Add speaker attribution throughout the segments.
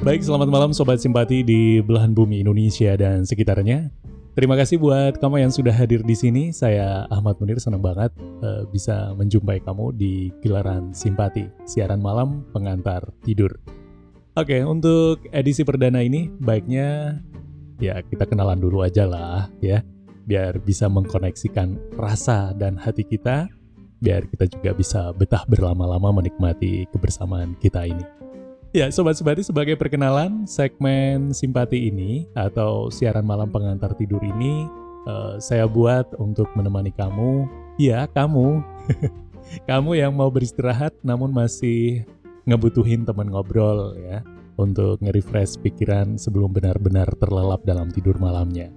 Speaker 1: Baik, selamat malam Sobat Simpati di belahan bumi Indonesia dan sekitarnya. Terima kasih buat kamu yang sudah hadir di sini. Saya Ahmad Munir, senang banget uh, bisa menjumpai kamu di gelaran Simpati, siaran malam pengantar tidur. Oke, untuk edisi perdana ini, baiknya ya kita kenalan dulu aja lah ya, biar bisa mengkoneksikan rasa dan hati kita, biar kita juga bisa betah berlama-lama menikmati kebersamaan kita ini. Ya, Sobat Simpati sebagai perkenalan, segmen Simpati ini atau siaran malam pengantar tidur ini uh, saya buat untuk menemani kamu, ya kamu, kamu yang mau beristirahat namun masih ngebutuhin teman ngobrol ya untuk nge-refresh pikiran sebelum benar-benar terlelap dalam tidur malamnya.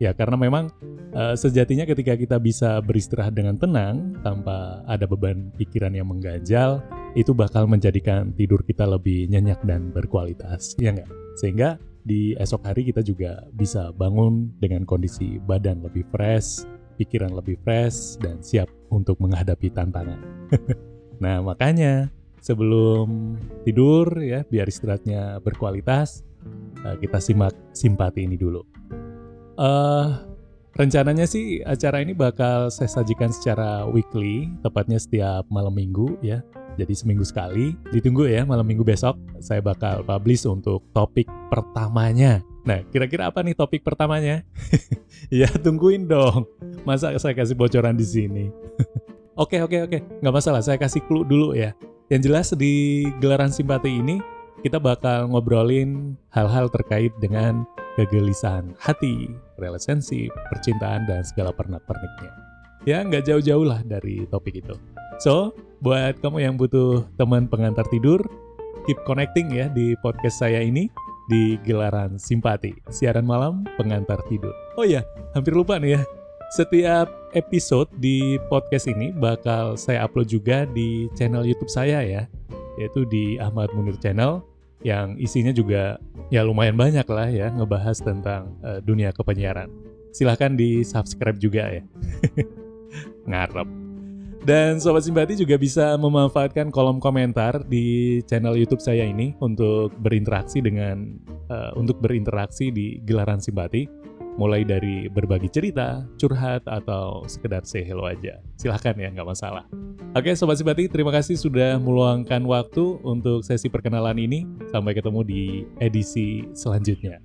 Speaker 1: Ya, karena memang uh, sejatinya ketika kita bisa beristirahat dengan tenang tanpa ada beban pikiran yang mengganjal, itu bakal menjadikan tidur kita lebih nyenyak dan berkualitas, ya nggak? Sehingga di esok hari kita juga bisa bangun dengan kondisi badan lebih fresh, pikiran lebih fresh, dan siap untuk menghadapi tantangan. nah, makanya sebelum tidur ya, biar istirahatnya berkualitas, eh, kita simak simpati ini dulu. Uh, rencananya sih acara ini bakal saya sajikan secara weekly, tepatnya setiap malam minggu ya. Jadi seminggu sekali, ditunggu ya malam minggu besok saya bakal publish untuk topik pertamanya. Nah, kira-kira apa nih topik pertamanya? ya tungguin dong. Masa saya kasih bocoran di sini? oke, oke, oke. Nggak masalah, saya kasih clue dulu ya. Yang jelas di gelaran simpati ini, kita bakal ngobrolin hal-hal terkait dengan kegelisahan hati, relationship, percintaan, dan segala pernak-perniknya. Ya, nggak jauh-jauh lah dari topik itu. So, buat kamu yang butuh teman pengantar tidur, keep connecting ya di podcast saya ini di gelaran simpati, siaran malam pengantar tidur. Oh iya, hampir lupa nih ya. Setiap episode di podcast ini bakal saya upload juga di channel YouTube saya ya, yaitu di Ahmad Munir Channel yang isinya juga ya lumayan banyak lah ya ngebahas tentang uh, dunia kepenyiaran. Silahkan di subscribe juga ya. Ngarep. Dan Sobat Simpati juga bisa memanfaatkan kolom komentar di channel YouTube saya ini untuk berinteraksi dengan uh, untuk berinteraksi di gelaran Simpati, mulai dari berbagi cerita, curhat atau sekedar say hello aja. Silahkan ya, nggak masalah. Oke Sobat Simpati, terima kasih sudah meluangkan waktu untuk sesi perkenalan ini. Sampai ketemu di edisi selanjutnya.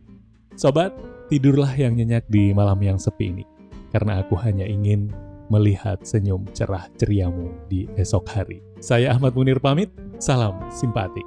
Speaker 1: Sobat, tidurlah yang nyenyak di malam yang sepi ini, karena aku hanya ingin melihat senyum cerah ceriamu di esok hari. Saya Ahmad Munir pamit, salam simpati.